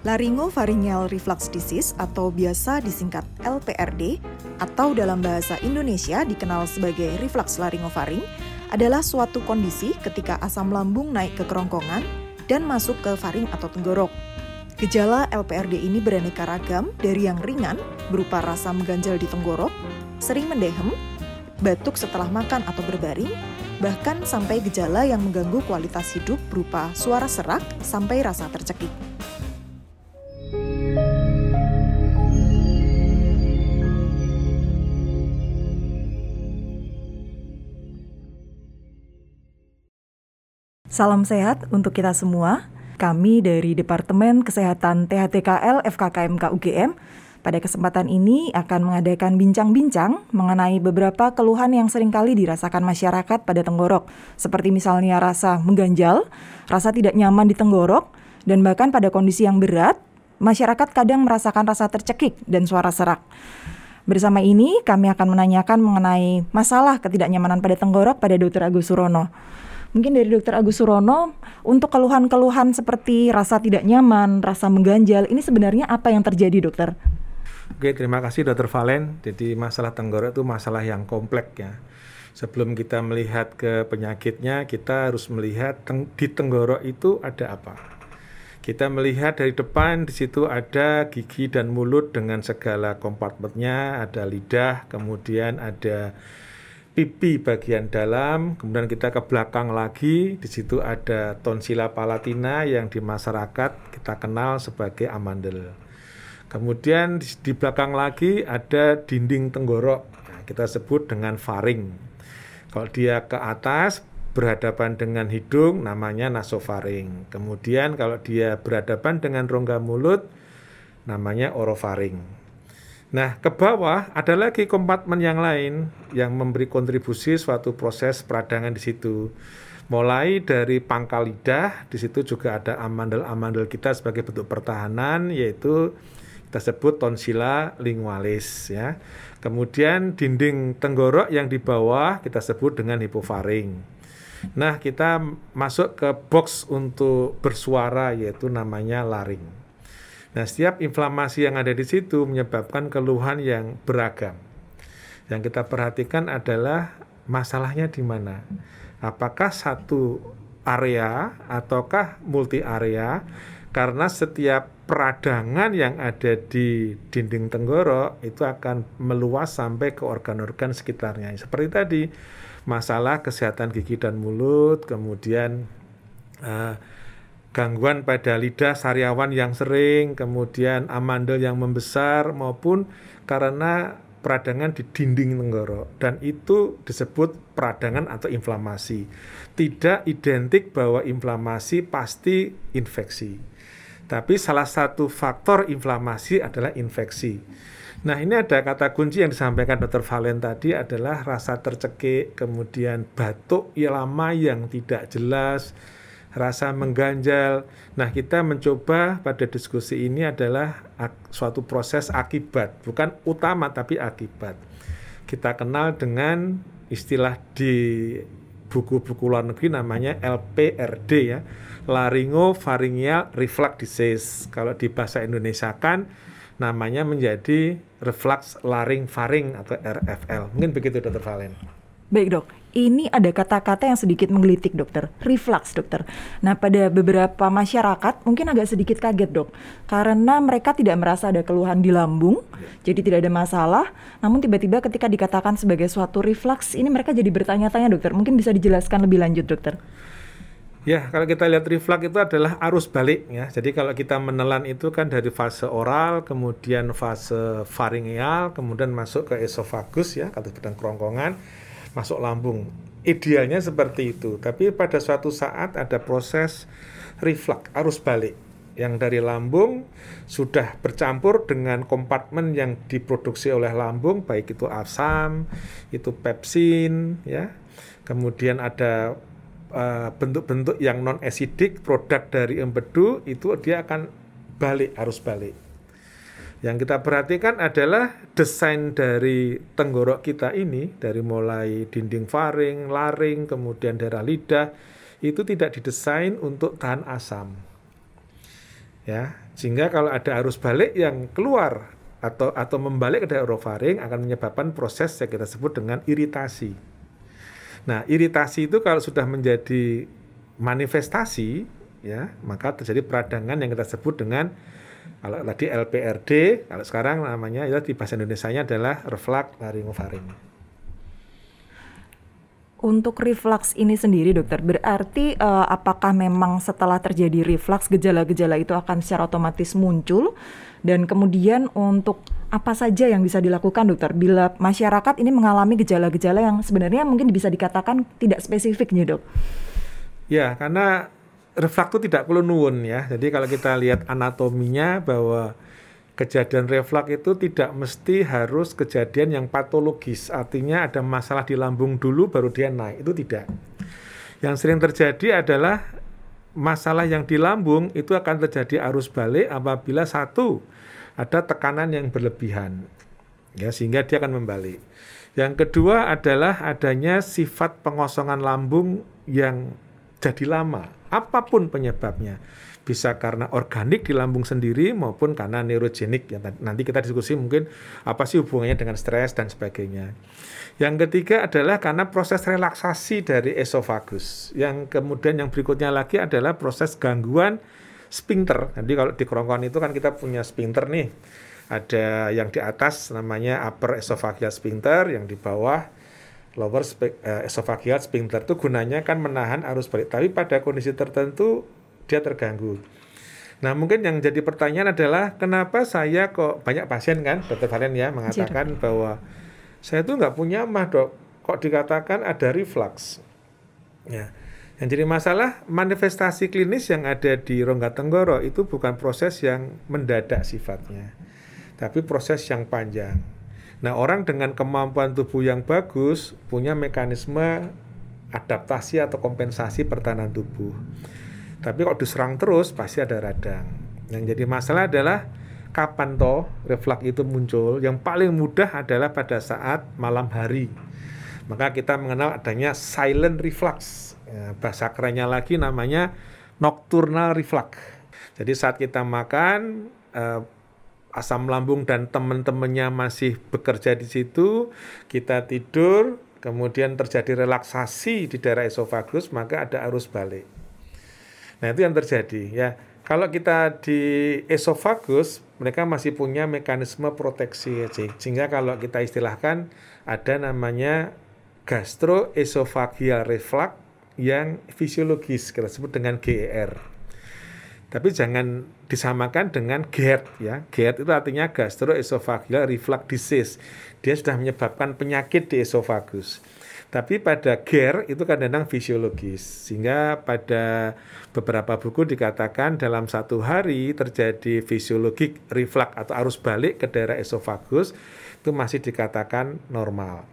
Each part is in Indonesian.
Laryngopharyngeal reflux disease atau biasa disingkat LPRD atau dalam bahasa Indonesia dikenal sebagai reflux laryngofaring adalah suatu kondisi ketika asam lambung naik ke kerongkongan dan masuk ke faring atau tenggorok. Gejala LPRD ini beraneka ragam dari yang ringan berupa rasa mengganjal di tenggorok, sering mendehem, batuk setelah makan atau berbaring, bahkan sampai gejala yang mengganggu kualitas hidup berupa suara serak sampai rasa tercekik. Salam sehat untuk kita semua. Kami dari Departemen Kesehatan THTKL FKKMK UGM pada kesempatan ini akan mengadakan bincang-bincang mengenai beberapa keluhan yang sering kali dirasakan masyarakat pada tenggorok, seperti misalnya rasa mengganjal, rasa tidak nyaman di tenggorok, dan bahkan pada kondisi yang berat, masyarakat kadang merasakan rasa tercekik dan suara serak. Bersama ini, kami akan menanyakan mengenai masalah ketidaknyamanan pada tenggorok pada Dr. Agus Surono. Mungkin dari Dokter Agus Surono, untuk keluhan-keluhan seperti rasa tidak nyaman, rasa mengganjal, ini sebenarnya apa yang terjadi, dokter? Oke, terima kasih Dokter Valen. Jadi masalah tenggorok itu masalah yang kompleks ya. Sebelum kita melihat ke penyakitnya, kita harus melihat teng di tenggorok itu ada apa. Kita melihat dari depan di situ ada gigi dan mulut dengan segala kompartemennya, ada lidah, kemudian ada pipi bagian dalam, kemudian kita ke belakang lagi, di situ ada tonsila palatina yang di masyarakat kita kenal sebagai amandel. Kemudian di, belakang lagi ada dinding tenggorok, nah, kita sebut dengan faring. Kalau dia ke atas berhadapan dengan hidung namanya nasofaring. Kemudian kalau dia berhadapan dengan rongga mulut namanya orofaring. Nah, ke bawah ada lagi kompartemen yang lain yang memberi kontribusi suatu proses peradangan di situ. Mulai dari pangkal lidah, di situ juga ada amandel-amandel kita sebagai bentuk pertahanan, yaitu kita sebut tonsila lingualis ya. Kemudian dinding tenggorok yang di bawah kita sebut dengan hipofaring. Nah, kita masuk ke box untuk bersuara yaitu namanya laring. Nah, setiap inflamasi yang ada di situ menyebabkan keluhan yang beragam. Yang kita perhatikan adalah masalahnya di mana. Apakah satu area ataukah multi area? Karena setiap peradangan yang ada di dinding tenggorok itu akan meluas sampai ke organ-organ sekitarnya. Seperti tadi, masalah kesehatan gigi dan mulut, kemudian uh, gangguan pada lidah sariawan yang sering, kemudian amandel yang membesar maupun karena peradangan di dinding tenggorok dan itu disebut peradangan atau inflamasi. Tidak identik bahwa inflamasi pasti infeksi. Tapi salah satu faktor inflamasi adalah infeksi. Nah, ini ada kata kunci yang disampaikan Dr. Valen tadi adalah rasa tercekik, kemudian batuk yang lama yang tidak jelas, rasa mengganjal. Nah, kita mencoba pada diskusi ini adalah suatu proses akibat, bukan utama tapi akibat. Kita kenal dengan istilah di buku-buku luar negeri namanya LPRD ya, Laryngopharyngeal Reflux Disease. Kalau di bahasa Indonesia kan namanya menjadi reflux laring faring atau RFL. Mungkin begitu Dr. Valen. Baik dok, ini ada kata-kata yang sedikit menggelitik dokter, reflux dokter. Nah pada beberapa masyarakat mungkin agak sedikit kaget dok, karena mereka tidak merasa ada keluhan di lambung, jadi tidak ada masalah. Namun tiba-tiba ketika dikatakan sebagai suatu reflux, ini mereka jadi bertanya-tanya dokter. Mungkin bisa dijelaskan lebih lanjut dokter. Ya, kalau kita lihat reflux itu adalah arus balik ya. Jadi kalau kita menelan itu kan dari fase oral, kemudian fase faringeal, kemudian masuk ke esofagus ya, kata bidang kerongkongan masuk lambung. Idealnya seperti itu, tapi pada suatu saat ada proses reflux, arus balik yang dari lambung sudah bercampur dengan kompartemen yang diproduksi oleh lambung, baik itu asam, itu pepsin, ya. Kemudian ada eh, bentuk-bentuk uh, yang non acidic produk dari empedu itu dia akan balik arus balik. Yang kita perhatikan adalah desain dari tenggorok kita ini, dari mulai dinding faring, laring, kemudian daerah lidah, itu tidak didesain untuk tahan asam. Ya, sehingga kalau ada arus balik yang keluar atau atau membalik ke daerah orofaring akan menyebabkan proses yang kita sebut dengan iritasi. Nah, iritasi itu kalau sudah menjadi manifestasi ya, maka terjadi peradangan yang kita sebut dengan kalau tadi LPRD, kalau sekarang namanya ya di bahasa Indonesia-nya adalah reflux laryngofaring. Untuk reflux ini sendiri dokter, berarti uh, apakah memang setelah terjadi reflux gejala-gejala itu akan secara otomatis muncul dan kemudian untuk apa saja yang bisa dilakukan dokter bila masyarakat ini mengalami gejala-gejala yang sebenarnya mungkin bisa dikatakan tidak spesifik nih dok? Ya, karena reflux itu tidak perlu nuwun ya. Jadi kalau kita lihat anatominya bahwa kejadian reflux itu tidak mesti harus kejadian yang patologis. Artinya ada masalah di lambung dulu baru dia naik. Itu tidak. Yang sering terjadi adalah masalah yang di lambung itu akan terjadi arus balik apabila satu ada tekanan yang berlebihan. Ya, sehingga dia akan membalik. Yang kedua adalah adanya sifat pengosongan lambung yang jadi lama, apa pun penyebabnya bisa karena organik di lambung sendiri maupun karena neurogenik ya nanti kita diskusi mungkin apa sih hubungannya dengan stres dan sebagainya. Yang ketiga adalah karena proses relaksasi dari esofagus. Yang kemudian yang berikutnya lagi adalah proses gangguan sphincter. Jadi kalau di kerongkongan itu kan kita punya sphincter nih. Ada yang di atas namanya upper esophageal sphincter, yang di bawah lower uh, esophageal sphincter itu gunanya kan menahan arus balik. Tapi pada kondisi tertentu dia terganggu. Nah mungkin yang jadi pertanyaan adalah kenapa saya kok banyak pasien kan dokter Valen ya mengatakan Jir. bahwa saya tuh nggak punya mah dok kok dikatakan ada reflux. Ya. Yang jadi masalah manifestasi klinis yang ada di rongga tenggorok itu bukan proses yang mendadak sifatnya, tapi proses yang panjang. Nah orang dengan kemampuan tubuh yang bagus punya mekanisme adaptasi atau kompensasi pertahanan tubuh. Tapi kalau diserang terus pasti ada radang. Yang jadi masalah adalah kapan toh reflux itu muncul? Yang paling mudah adalah pada saat malam hari. Maka kita mengenal adanya silent reflux. Ya, bahasa kerennya lagi namanya nocturnal reflux. Jadi saat kita makan eh, asam lambung dan teman-temannya masih bekerja di situ, kita tidur, kemudian terjadi relaksasi di daerah esofagus, maka ada arus balik. Nah, itu yang terjadi ya. Kalau kita di esofagus, mereka masih punya mekanisme proteksi sehingga kalau kita istilahkan ada namanya gastroesophageal reflux yang fisiologis kita sebut dengan GER. Tapi jangan disamakan dengan GERD ya. GERD itu artinya gastroesophageal reflux disease. Dia sudah menyebabkan penyakit di esofagus. Tapi pada GER itu kadang-kadang fisiologis. Sehingga pada beberapa buku dikatakan dalam satu hari terjadi fisiologik reflux atau arus balik ke daerah esofagus itu masih dikatakan normal.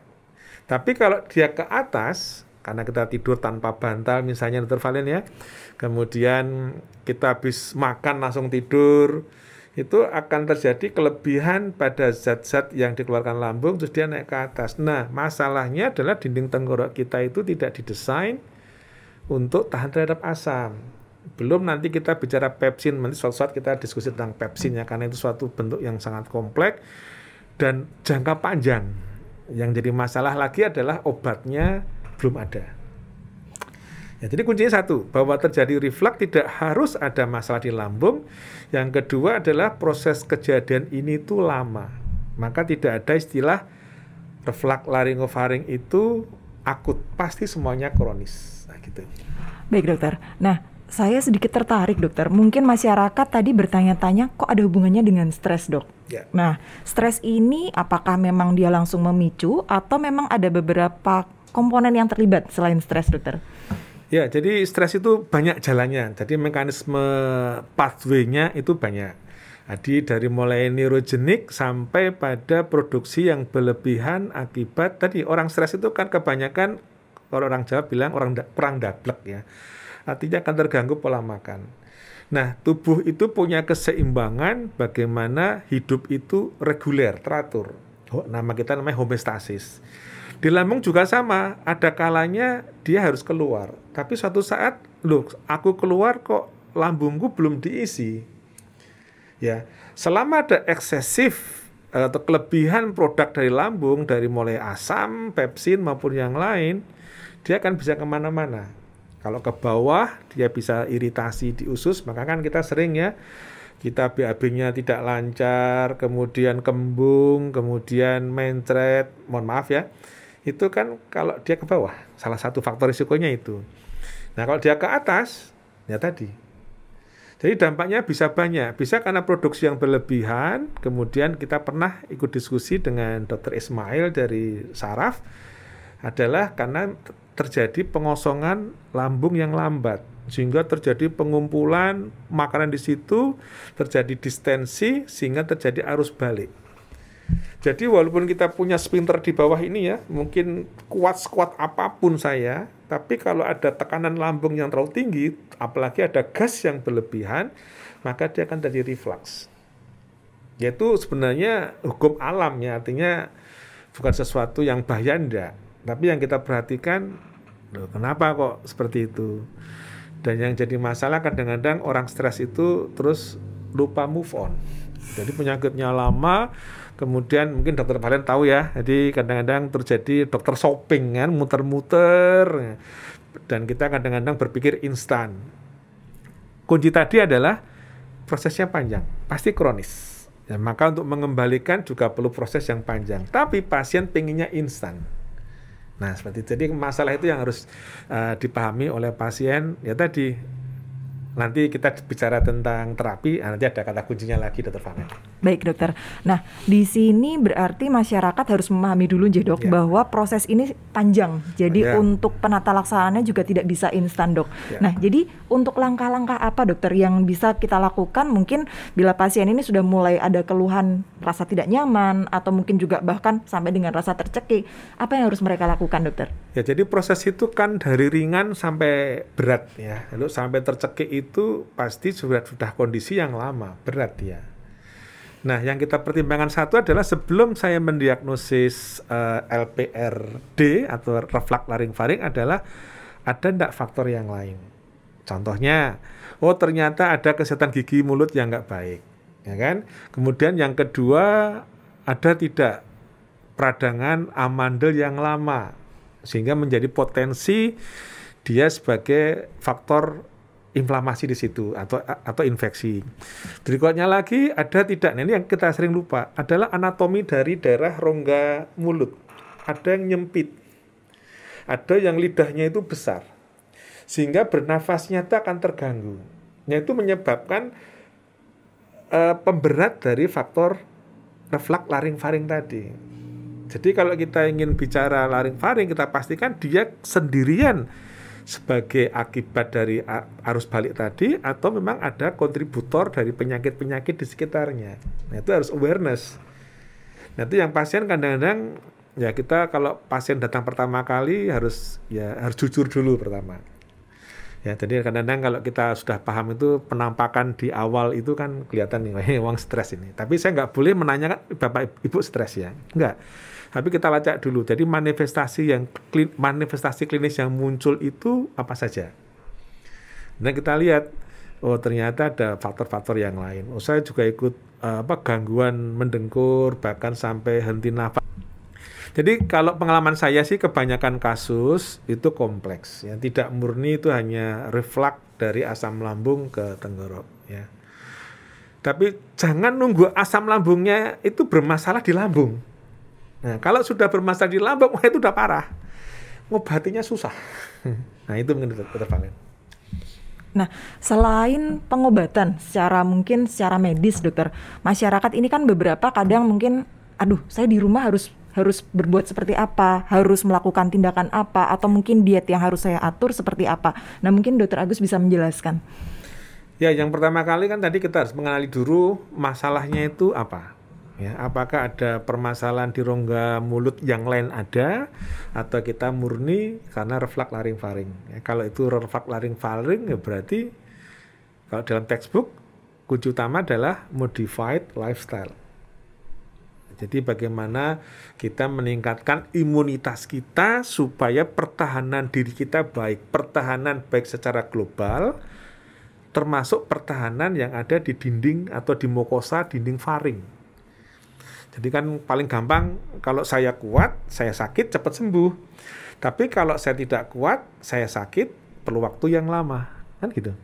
Tapi kalau dia ke atas, karena kita tidur tanpa bantal misalnya dokter Valen ya, kemudian kita habis makan langsung tidur, itu akan terjadi kelebihan pada zat-zat yang dikeluarkan lambung terus dia naik ke atas. Nah, masalahnya adalah dinding tenggorok kita itu tidak didesain untuk tahan terhadap asam. Belum nanti kita bicara pepsin, nanti suatu saat kita diskusi tentang pepsin ya, karena itu suatu bentuk yang sangat kompleks dan jangka panjang. Yang jadi masalah lagi adalah obatnya belum ada. Ya, jadi kuncinya satu, bahwa terjadi reflux tidak harus ada masalah di lambung. Yang kedua adalah proses kejadian ini tuh lama. Maka tidak ada istilah reflux laryngofaring itu akut, pasti semuanya kronis. Nah, gitu. Baik, Dokter. Nah, saya sedikit tertarik, Dokter. Mungkin masyarakat tadi bertanya-tanya kok ada hubungannya dengan stres, Dok. Ya. Nah, stres ini apakah memang dia langsung memicu atau memang ada beberapa komponen yang terlibat selain stres, Dokter? Ya, jadi stres itu banyak jalannya. Jadi mekanisme pathway-nya itu banyak. Jadi dari mulai neurogenik sampai pada produksi yang berlebihan akibat tadi orang stres itu kan kebanyakan kalau orang Jawa bilang orang da, perang dablek ya. Artinya akan terganggu pola makan. Nah, tubuh itu punya keseimbangan bagaimana hidup itu reguler, teratur. Oh, nama kita namanya homeostasis. Di lambung juga sama, ada kalanya dia harus keluar. Tapi suatu saat, loh, aku keluar kok lambungku belum diisi. Ya, selama ada eksesif atau kelebihan produk dari lambung dari mulai asam, pepsin maupun yang lain, dia akan bisa ke mana-mana. Kalau ke bawah dia bisa iritasi di usus, maka kan kita sering ya kita BAB-nya tidak lancar, kemudian kembung, kemudian mencret, mohon maaf ya, itu kan kalau dia ke bawah, salah satu faktor risikonya itu. Nah kalau dia ke atas, ya tadi. Jadi dampaknya bisa banyak, bisa karena produksi yang berlebihan, kemudian kita pernah ikut diskusi dengan Dr. Ismail dari Saraf, adalah karena terjadi pengosongan lambung yang lambat sehingga terjadi pengumpulan makanan di situ, terjadi distensi sehingga terjadi arus balik. Jadi walaupun kita punya spinter di bawah ini ya, mungkin kuat-kuat apa pun saya, tapi kalau ada tekanan lambung yang terlalu tinggi, apalagi ada gas yang berlebihan, maka dia akan terjadi reflux. Yaitu sebenarnya hukum alam ya, artinya bukan sesuatu yang bahaya enggak. Tapi yang kita perhatikan, loh, kenapa kok seperti itu? Dan yang jadi masalah kadang-kadang orang stres itu terus lupa move on. Jadi penyakitnya lama, kemudian mungkin dokter Valen tahu ya, jadi kadang-kadang terjadi dokter shopping kan, muter-muter, dan kita kadang-kadang berpikir instan. Kunci tadi adalah prosesnya panjang, pasti kronis. Ya, maka untuk mengembalikan juga perlu proses yang panjang. Tapi pasien pengennya instan. Nah, seperti itu. Jadi masalah itu yang harus uh, dipahami oleh pasien. Ya tadi nanti kita bicara tentang terapi, nah, nanti ada kata kuncinya lagi, Dokter Fahmi. Baik, Dokter. Nah, di sini berarti masyarakat harus memahami dulu, Dok, ya. bahwa proses ini panjang. Jadi ya. untuk penata laksanaannya juga tidak bisa instan, Dok. Ya. Nah, jadi untuk langkah-langkah apa, Dokter, yang bisa kita lakukan mungkin bila pasien ini sudah mulai ada keluhan rasa tidak nyaman atau mungkin juga bahkan sampai dengan rasa tercekik, apa yang harus mereka lakukan, Dokter? Ya, jadi proses itu kan dari ringan sampai berat ya. Lalu sampai tercekik itu itu pasti sudah sudah kondisi yang lama, berat ya. Nah, yang kita pertimbangkan satu adalah sebelum saya mendiagnosis uh, eh, LPRD atau reflux laring-faring adalah ada tidak faktor yang lain. Contohnya, oh ternyata ada kesehatan gigi mulut yang nggak baik, ya kan? Kemudian yang kedua ada tidak peradangan amandel yang lama sehingga menjadi potensi dia sebagai faktor inflamasi di situ atau atau infeksi. Berikutnya lagi ada tidak? Nah, ini yang kita sering lupa adalah anatomi dari daerah rongga mulut. Ada yang nyempit. Ada yang lidahnya itu besar. Sehingga bernafasnya itu akan terganggu. Yaitu menyebabkan uh, pemberat dari faktor reflux laring-faring tadi. Jadi kalau kita ingin bicara laring-faring kita pastikan dia sendirian sebagai akibat dari arus balik tadi atau memang ada kontributor dari penyakit-penyakit di sekitarnya. Nah, itu harus awareness. Nah, itu yang pasien kadang-kadang ya kita kalau pasien datang pertama kali harus ya harus jujur dulu pertama. Ya, jadi kadang-kadang kalau kita sudah paham itu penampakan di awal itu kan kelihatan nih, uang stres ini. Tapi saya nggak boleh menanyakan Bapak Ibu stres ya. Enggak tapi kita lacak dulu. Jadi manifestasi yang manifestasi klinis yang muncul itu apa saja. Dan kita lihat oh ternyata ada faktor-faktor yang lain. Oh saya juga ikut uh, apa gangguan mendengkur bahkan sampai henti nafas. Jadi kalau pengalaman saya sih kebanyakan kasus itu kompleks ya, tidak murni itu hanya reflux dari asam lambung ke tenggorok ya. Tapi jangan nunggu asam lambungnya itu bermasalah di lambung. Nah, kalau sudah bermasalah di lambung, wah itu udah parah. Ngobatinya susah. Nah, itu mungkin dokter Valen. Nah, selain pengobatan secara mungkin secara medis, dokter, masyarakat ini kan beberapa kadang mungkin, aduh, saya di rumah harus harus berbuat seperti apa, harus melakukan tindakan apa, atau mungkin diet yang harus saya atur seperti apa. Nah, mungkin dokter Agus bisa menjelaskan. Ya, yang pertama kali kan tadi kita harus mengenali dulu masalahnya itu apa ya apakah ada permasalahan di rongga mulut yang lain ada atau kita murni karena reflux laring-faring ya, kalau itu reflux laring-faring ya berarti kalau dalam textbook kunci utama adalah modified lifestyle jadi bagaimana kita meningkatkan imunitas kita supaya pertahanan diri kita baik pertahanan baik secara global termasuk pertahanan yang ada di dinding atau di mukosa dinding faring. Jadi kan paling gampang kalau saya kuat, saya sakit cepat sembuh. Tapi kalau saya tidak kuat, saya sakit perlu waktu yang lama. Kan gitu.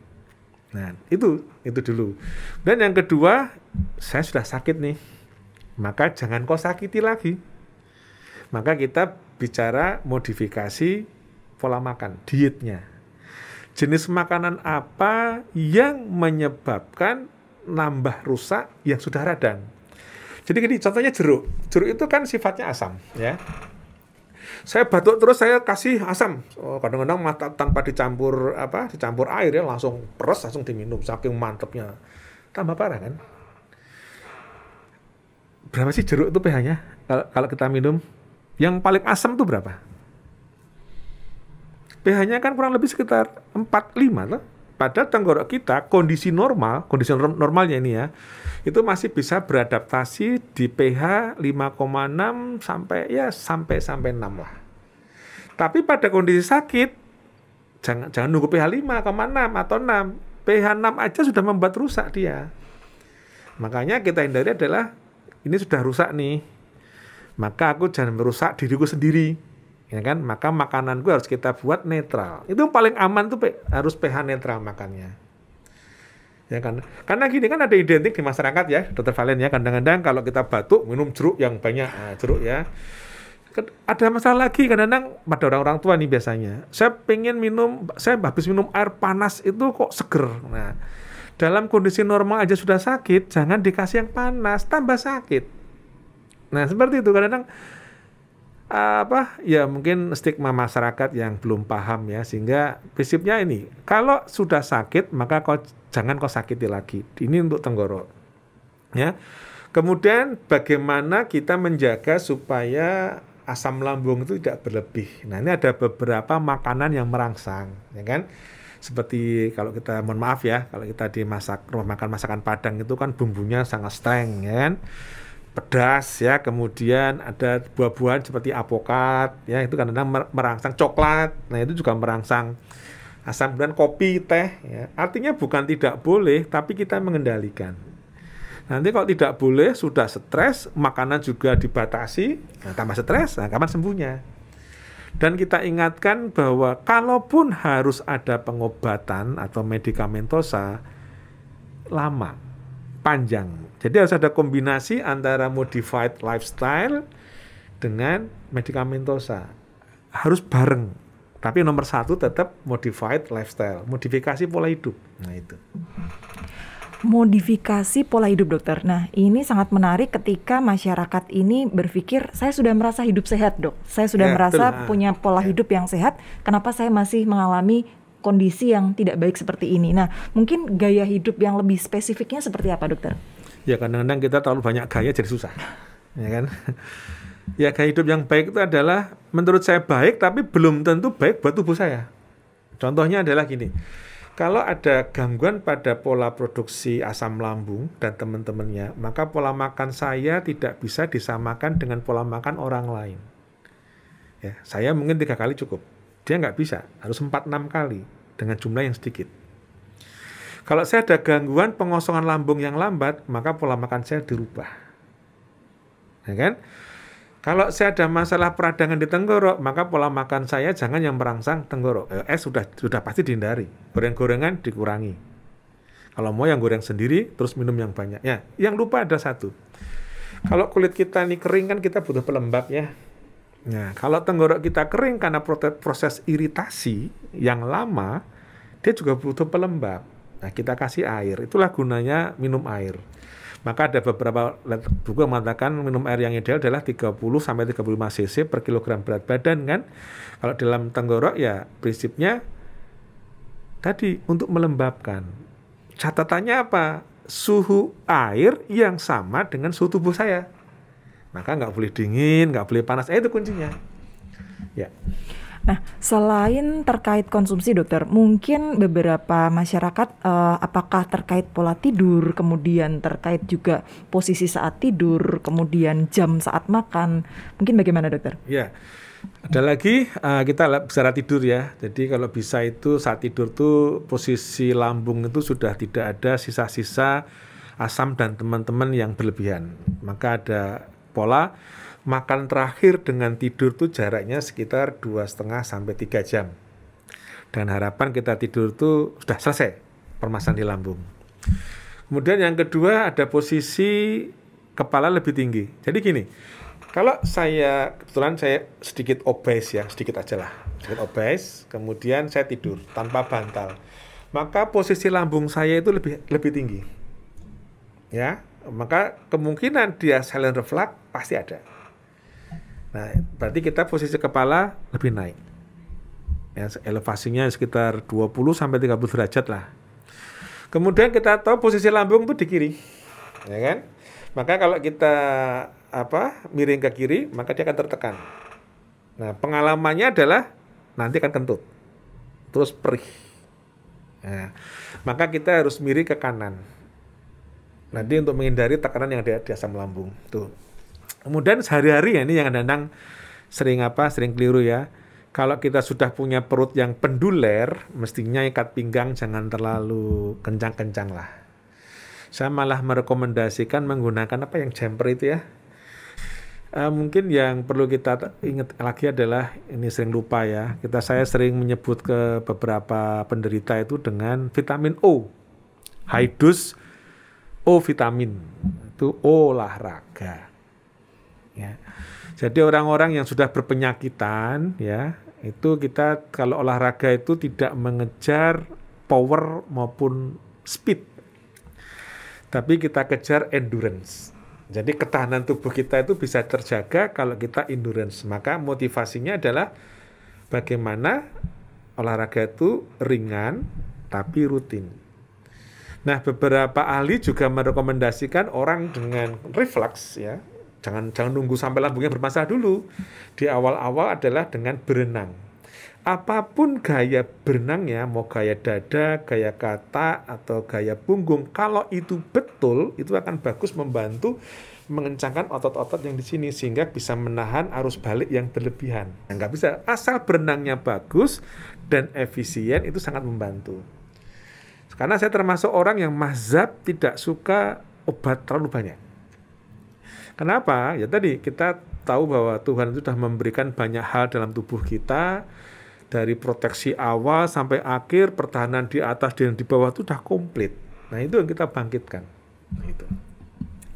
Nah, itu itu dulu. Dan yang kedua, saya sudah sakit nih. Maka jangan kau sakiti lagi. Maka kita bicara modifikasi pola makan, dietnya. Jenis makanan apa yang menyebabkan nambah rusak yang sudah radang. Jadi gini, contohnya jeruk. Jeruk itu kan sifatnya asam, ya. Saya batuk terus saya kasih asam. Oh, kadang-kadang mata tanpa dicampur apa, dicampur air ya langsung peres langsung diminum saking mantepnya. Tambah parah kan? Berapa sih jeruk itu pH-nya? Kalau kita minum yang paling asam tuh berapa? pH-nya kan kurang lebih sekitar 4 5 tuh. Padahal tenggorok kita kondisi normal, kondisi normalnya ini ya, itu masih bisa beradaptasi di pH 5,6 sampai ya sampai sampai 6 lah. Tapi pada kondisi sakit jangan jangan nunggu pH 5,6 atau 6. pH 6 aja sudah membuat rusak dia. Makanya kita hindari adalah ini sudah rusak nih. Maka aku jangan merusak diriku sendiri ya kan? Maka makanan gue harus kita buat netral. Itu yang paling aman tuh harus pH netral makannya. Ya kan? Karena gini kan ada identik di masyarakat ya dokter Valen ya. Kadang-kadang kalau kita batuk minum jeruk yang banyak nah, jeruk ya. Ada masalah lagi kadang-kadang pada orang-orang tua nih biasanya. Saya pengen minum saya habis minum air panas itu kok seger. Nah dalam kondisi normal aja sudah sakit jangan dikasih yang panas tambah sakit. Nah seperti itu. Kadang-kadang apa? Ya mungkin stigma masyarakat yang belum paham ya sehingga prinsipnya ini kalau sudah sakit maka kau jangan kau sakiti lagi. Ini untuk tenggorok ya. Kemudian bagaimana kita menjaga supaya asam lambung itu tidak berlebih? Nah ini ada beberapa makanan yang merangsang ya kan? Seperti kalau kita mohon maaf ya kalau kita dimasak rumah makan masakan Padang itu kan bumbunya sangat streng ya kan pedas ya. Kemudian ada buah-buahan seperti apokat ya. Itu kadang-kadang merangsang coklat. Nah itu juga merangsang asam dan kopi teh ya. Artinya bukan tidak boleh tapi kita mengendalikan. Nanti kalau tidak boleh sudah stres makanan juga dibatasi nah, tambah stres nah kapan sembuhnya? Dan kita ingatkan bahwa kalaupun harus ada pengobatan atau medikamentosa lama panjang. Jadi harus ada kombinasi antara modified lifestyle dengan medikamentosa. Harus bareng. Tapi nomor satu tetap modified lifestyle, modifikasi pola hidup. Nah itu. Modifikasi pola hidup dokter. Nah ini sangat menarik ketika masyarakat ini berpikir saya sudah merasa hidup sehat dok. Saya sudah ya, merasa betul. punya pola ya. hidup yang sehat. Kenapa saya masih mengalami kondisi yang tidak baik seperti ini. Nah, mungkin gaya hidup yang lebih spesifiknya seperti apa, dokter? Ya, kadang-kadang kita terlalu banyak gaya jadi susah, ya kan? Ya, gaya hidup yang baik itu adalah menurut saya baik, tapi belum tentu baik buat tubuh saya. Contohnya adalah gini, kalau ada gangguan pada pola produksi asam lambung dan teman-temannya, maka pola makan saya tidak bisa disamakan dengan pola makan orang lain. Ya, saya mungkin tiga kali cukup dia nggak bisa, harus 4-6 kali dengan jumlah yang sedikit. Kalau saya ada gangguan pengosongan lambung yang lambat, maka pola makan saya dirubah. Ya kan? Kalau saya ada masalah peradangan di tenggorok, maka pola makan saya jangan yang merangsang tenggorok. Eh, eh sudah sudah pasti dihindari. Goreng-gorengan dikurangi. Kalau mau yang goreng sendiri, terus minum yang banyak. Ya, yang lupa ada satu. Kalau kulit kita ini kering kan kita butuh pelembab ya. Nah, kalau tenggorok kita kering karena proses iritasi yang lama, dia juga butuh pelembab. Nah, kita kasih air. Itulah gunanya minum air. Maka ada beberapa buku yang mengatakan minum air yang ideal adalah 30 sampai 35 cc per kilogram berat badan kan. Kalau dalam tenggorok ya prinsipnya tadi untuk melembabkan. Catatannya apa? Suhu air yang sama dengan suhu tubuh saya. Maka nggak boleh dingin, nggak boleh panas. Eh, itu kuncinya. Ya. Nah, selain terkait konsumsi dokter, mungkin beberapa masyarakat uh, apakah terkait pola tidur, kemudian terkait juga posisi saat tidur, kemudian jam saat makan, mungkin bagaimana dokter? Ya, Ada lagi uh, kita bicara tidur ya. Jadi kalau bisa itu saat tidur tuh posisi lambung itu sudah tidak ada sisa-sisa asam dan teman-teman yang berlebihan. Maka ada pola makan terakhir dengan tidur tuh jaraknya sekitar dua setengah sampai tiga jam. Dan harapan kita tidur tuh sudah selesai permasalahan di lambung. Kemudian yang kedua ada posisi kepala lebih tinggi. Jadi gini, kalau saya kebetulan saya sedikit obes ya, sedikit aja lah, sedikit obes, kemudian saya tidur tanpa bantal, maka posisi lambung saya itu lebih lebih tinggi, ya, maka kemungkinan dia silent reflux pasti ada. Nah, berarti kita posisi kepala lebih naik. Ya, elevasinya sekitar 20 sampai 30 derajat lah. Kemudian kita tahu posisi lambung itu di kiri. Ya kan? Maka kalau kita apa miring ke kiri, maka dia akan tertekan. Nah, pengalamannya adalah nanti akan kentut. Terus perih. Nah, maka kita harus miring ke kanan. Nanti untuk menghindari tekanan yang ada di asam lambung. Tuh. Kemudian sehari-hari ya ini yang kadang sering apa? Sering keliru ya. Kalau kita sudah punya perut yang penduler, mestinya ikat pinggang jangan terlalu kencang-kencang lah. Saya malah merekomendasikan menggunakan apa yang jumper itu ya, Uh, mungkin yang perlu kita ingat lagi adalah ini sering lupa ya. Kita saya sering menyebut ke beberapa penderita itu dengan vitamin O. High dose O vitamin. Itu olahraga. Ya. Jadi orang-orang yang sudah berpenyakitan ya, itu kita kalau olahraga itu tidak mengejar power maupun speed. Tapi kita kejar endurance jadi ketahanan tubuh kita itu bisa terjaga kalau kita endurance. Maka motivasinya adalah bagaimana olahraga itu ringan tapi rutin. Nah, beberapa ahli juga merekomendasikan orang dengan reflux ya. Jangan jangan nunggu sampai lambungnya bermasalah dulu. Di awal-awal adalah dengan berenang apa pun gaya berenangnya, mau gaya dada, gaya kata, atau gaya punggung, kalau itu betul, itu akan bagus membantu mengencangkan otot-otot yang di sini sehingga bisa menahan arus balik yang berlebihan. Nah, nggak bisa asal berenangnya bagus dan efisien itu sangat membantu. Karena saya termasuk orang yang mazhab tidak suka obat terlalu banyak. Kenapa? Ya tadi kita tahu bahwa Tuhan itu sudah memberikan banyak hal dalam tubuh kita dari proteksi awal sampai akhir pertahanan di atas dan di bawah itu sudah komplit. Nah itu yang kita bangkitkan. Nah, itu.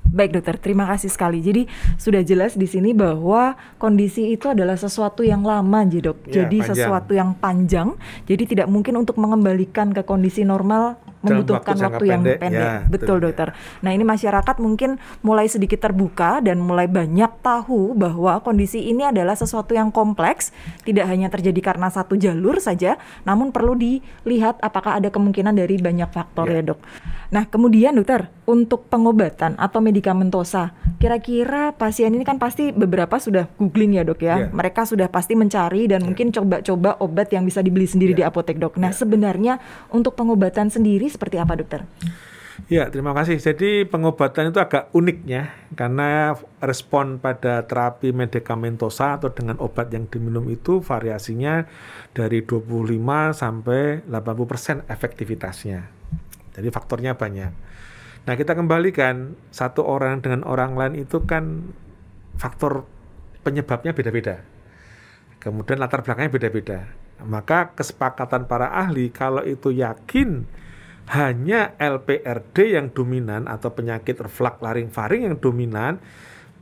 Baik dokter, terima kasih sekali. Jadi sudah jelas di sini bahwa kondisi itu adalah sesuatu yang lama, dok. Ya, jadi panjang. sesuatu yang panjang. Jadi tidak mungkin untuk mengembalikan ke kondisi normal membutuhkan waktu, waktu yang pendek. pendek. Ya, betul, betul dokter. Nah ini masyarakat mungkin mulai sedikit terbuka dan mulai banyak tahu bahwa kondisi ini adalah sesuatu yang kompleks, tidak hanya terjadi karena satu jalur saja, namun perlu dilihat apakah ada kemungkinan dari banyak faktor ya, ya dok. Nah kemudian dokter untuk pengobatan atau medikamentosa, kira-kira pasien ini kan pasti beberapa sudah googling ya dok ya, ya. mereka sudah pasti mencari dan ya. mungkin coba-coba obat yang bisa dibeli sendiri ya. di apotek dok. Nah ya. sebenarnya untuk pengobatan sendiri seperti apa dokter? Ya, terima kasih. Jadi pengobatan itu agak uniknya karena respon pada terapi medikamentosa atau dengan obat yang diminum itu variasinya dari 25 sampai 80% efektivitasnya. Jadi faktornya banyak. Nah, kita kembalikan satu orang dengan orang lain itu kan faktor penyebabnya beda-beda. Kemudian latar belakangnya beda-beda. Maka kesepakatan para ahli kalau itu yakin hanya LPRD yang dominan atau penyakit reflux laring-faring yang dominan,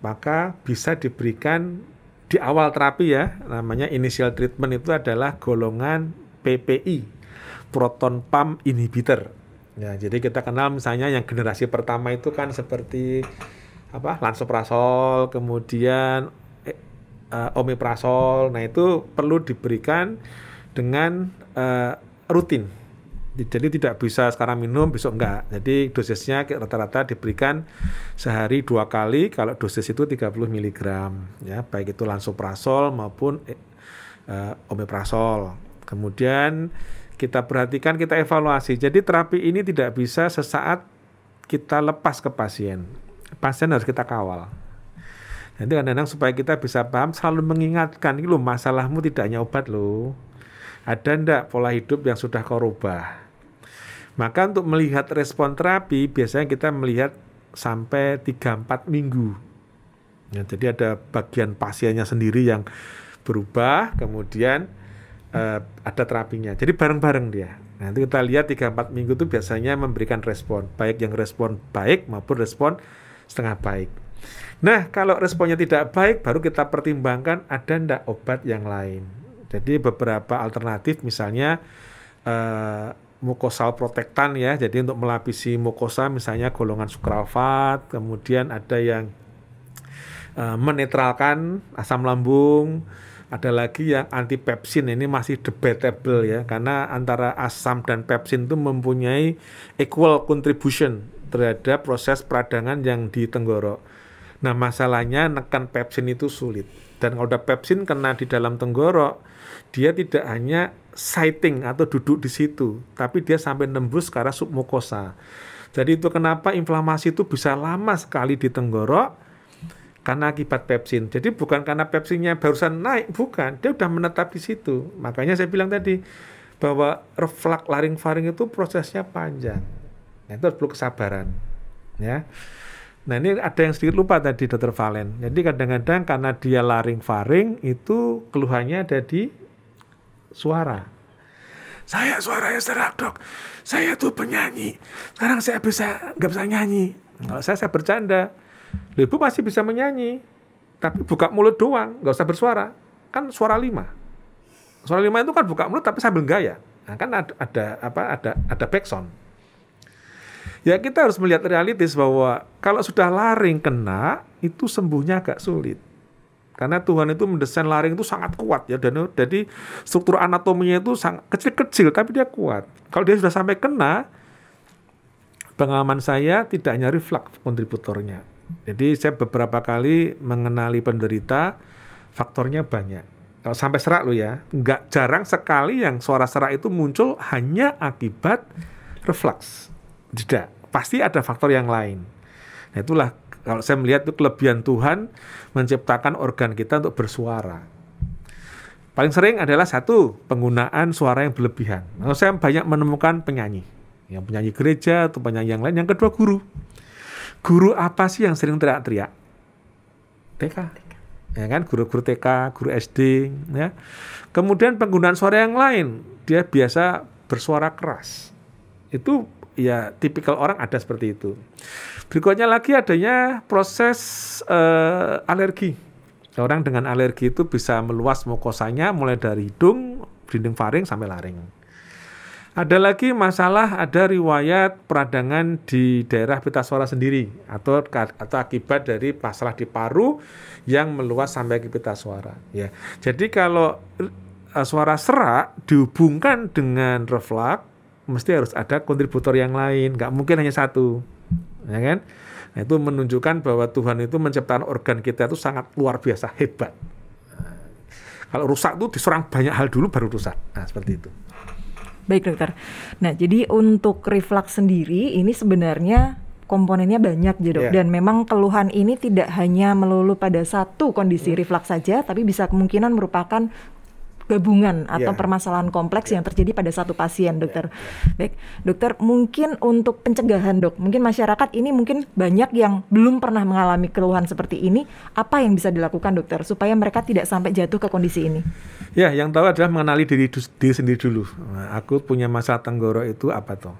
maka bisa diberikan di awal terapi ya, namanya initial treatment itu adalah golongan PPI, proton pump inhibitor. Ya, jadi kita kenal misalnya yang generasi pertama itu kan seperti apa? lansoprazol, kemudian eh, uh, omeprazol. Nah, itu perlu diberikan dengan uh, rutin jadi tidak bisa sekarang minum besok enggak. Jadi dosisnya rata-rata diberikan sehari dua kali. Kalau dosis itu 30 mg ya. Baik itu lansoprazol maupun uh, omeprazol kemudian kita perhatikan kita evaluasi. Jadi terapi ini tidak bisa sesaat kita lepas ke pasien. Pasien harus kita kawal. Nanti kadang-kadang supaya kita bisa paham selalu mengingatkan, ini loh masalahmu tidak hanya obat loh. Ada ndak pola hidup yang sudah kau rubah? Maka untuk melihat respon terapi biasanya kita melihat sampai 3-4 minggu. Ya, jadi ada bagian pasiennya sendiri yang berubah, kemudian uh, ada terapinya. Jadi bareng-bareng dia. Nanti kita lihat 3-4 minggu itu biasanya memberikan respon, baik yang respon baik maupun respon setengah baik. Nah, kalau responnya tidak baik, baru kita pertimbangkan ada ndak obat yang lain. Jadi beberapa alternatif misalnya uh, mukosal protektan ya, jadi untuk melapisi mukosa misalnya golongan sukralfat, kemudian ada yang uh, menetralkan asam lambung, ada lagi yang anti pepsin ini masih debatable ya karena antara asam dan pepsin itu mempunyai equal contribution terhadap proses peradangan yang di tenggorok. Nah masalahnya nekan pepsin itu sulit. Dan kalau ada pepsin kena di dalam tenggorok dia tidak hanya sighting atau duduk di situ tapi dia sampai nembus ke arah submukosa. Jadi itu kenapa inflamasi itu bisa lama sekali di tenggorok karena akibat pepsin. Jadi bukan karena pepsinnya barusan naik, bukan. Dia udah menetap di situ. Makanya saya bilang tadi bahwa reflux laring-faring itu prosesnya panjang. Nah, itu perlu kesabaran. Ya. Nah ini ada yang sedikit lupa tadi dokter Valen. Jadi kadang-kadang karena dia laring-faring itu keluhannya ada di suara. Saya suaranya serak dok. Saya tuh penyanyi. Sekarang saya bisa nggak bisa nyanyi. Kalau saya saya bercanda Ibu masih bisa menyanyi, tapi buka mulut doang, nggak usah bersuara. Kan suara lima. Suara lima itu kan buka mulut tapi sambil gaya. Nah, kan ada, ada apa? Ada ada backsound. Ya kita harus melihat realitis bahwa kalau sudah laring kena itu sembuhnya agak sulit. Karena Tuhan itu mendesain laring itu sangat kuat ya dan jadi struktur anatominya itu sangat kecil-kecil tapi dia kuat. Kalau dia sudah sampai kena pengalaman saya tidak hanya reflux kontributornya jadi saya beberapa kali mengenali penderita, faktornya banyak. Kalau sampai serak lo ya, nggak jarang sekali yang suara serak itu muncul hanya akibat reflux. Tidak, pasti ada faktor yang lain. Nah, itulah kalau saya melihat itu kelebihan Tuhan menciptakan organ kita untuk bersuara. Paling sering adalah satu, penggunaan suara yang berlebihan. Kalau saya banyak menemukan penyanyi, yang penyanyi gereja atau penyanyi yang lain. Yang kedua guru guru apa sih yang sering teriak-teriak? TK. Ya kan, guru-guru TK, guru SD, ya. Kemudian penggunaan suara yang lain, dia biasa bersuara keras. Itu ya tipikal orang ada seperti itu. Berikutnya lagi adanya proses uh, alergi. Orang dengan alergi itu bisa meluas mukosanya mulai dari hidung, dinding faring sampai laring. Ada lagi masalah ada riwayat peradangan di daerah pita suara sendiri atau atau akibat dari masalah di paru yang meluas sampai ke pita suara. Ya, jadi kalau uh, suara serak dihubungkan dengan reflux, mesti harus ada kontributor yang lain, nggak mungkin hanya satu, ya kan? Nah, itu menunjukkan bahwa Tuhan itu menciptakan organ kita itu sangat luar biasa hebat. Kalau rusak itu diserang banyak hal dulu baru rusak. Nah, seperti itu. Baik dokter. Nah jadi untuk reflux sendiri ini sebenarnya komponennya banyak gitu yeah. dan memang keluhan ini tidak hanya melulu pada satu kondisi yeah. reflux saja tapi bisa kemungkinan merupakan gabungan atau yeah. permasalahan kompleks yeah. yang terjadi pada satu pasien, dokter. Yeah. Baik, dokter, mungkin untuk pencegahan, dok, mungkin masyarakat ini mungkin banyak yang belum pernah mengalami keluhan seperti ini. Apa yang bisa dilakukan, dokter, supaya mereka tidak sampai jatuh ke kondisi ini? Ya, yang tahu adalah mengenali diri, diri sendiri dulu. Nah, aku punya masalah tenggorok itu apa toh?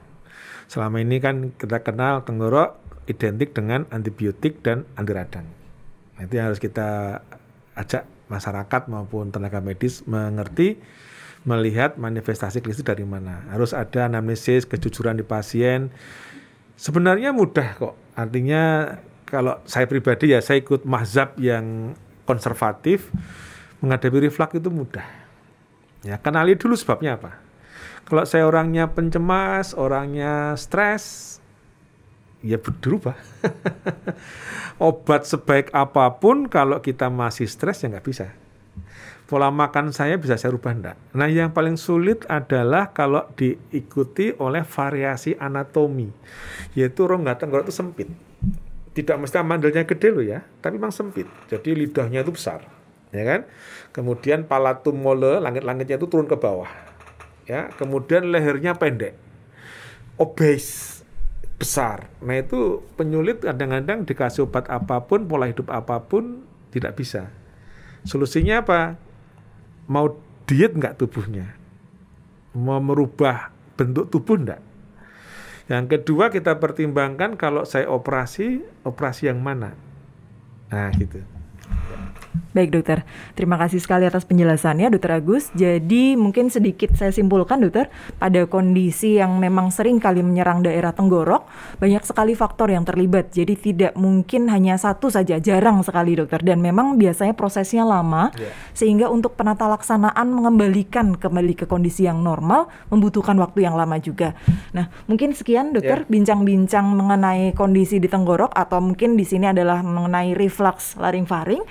Selama ini kan kita kenal tenggorok identik dengan antibiotik dan anti radang. Nah, itu yang harus kita ajak masyarakat maupun tenaga medis mengerti melihat manifestasi klinis dari mana. Harus ada anamnesis, kejujuran di pasien. Sebenarnya mudah kok. Artinya kalau saya pribadi ya saya ikut mazhab yang konservatif menghadapi reflux itu mudah. Ya, kenali dulu sebabnya apa. Kalau saya orangnya pencemas, orangnya stres, ya berubah. Obat sebaik apa pun kalau kita masih stres ya nggak bisa. Pola makan saya bisa saya rubah enggak. Nah yang paling sulit adalah kalau diikuti oleh variasi anatomi. Yaitu rongga tenggorok itu sempit. tidak mesti mandelnya gede loh ya, tapi memang sempit. Jadi lidahnya itu besar, ya kan? Kemudian palatum mole, langit-langitnya itu turun ke bawah. Ya, kemudian lehernya pendek. Obese besar. Nah, itu penyulit kadang-kadang dikasih obat apa pun, pola hidup apa pun tidak bisa. Solusinya apa? Mau diet nggak tubuhnya? Mau merubah bentuk tubuh enggak? Yang kedua kita pertimbangkan kalau saya operasi, operasi yang mana? Nah gitu. Baik dokter, terima kasih sekali atas penjelasannya dokter Agus. Jadi mungkin sedikit saya simpulkan dokter, pada kondisi yang memang sering kali menyerang daerah tenggorok, banyak sekali faktor yang terlibat. Jadi tidak mungkin hanya satu saja, jarang sekali dokter. Dan memang biasanya prosesnya lama, yeah. sehingga untuk penata laksanaan mengembalikan kembali ke kondisi yang normal membutuhkan waktu yang lama juga. Nah mungkin sekian dokter, ya. bincang-bincang yeah. mengenai kondisi di tenggorok atau mungkin di sini adalah mengenai reflux laring-faring.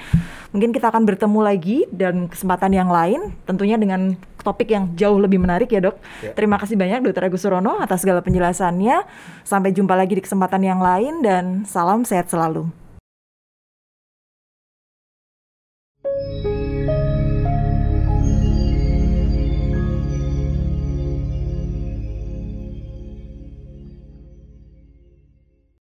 Mungkin kita akan bertemu lagi dan kesempatan yang lain tentunya dengan topik yang jauh lebih menarik ya dok. Ya. Terima kasih banyak dokter Agus Surono atas segala penjelasannya. Sampai jumpa lagi di kesempatan yang lain dan salam sehat selalu.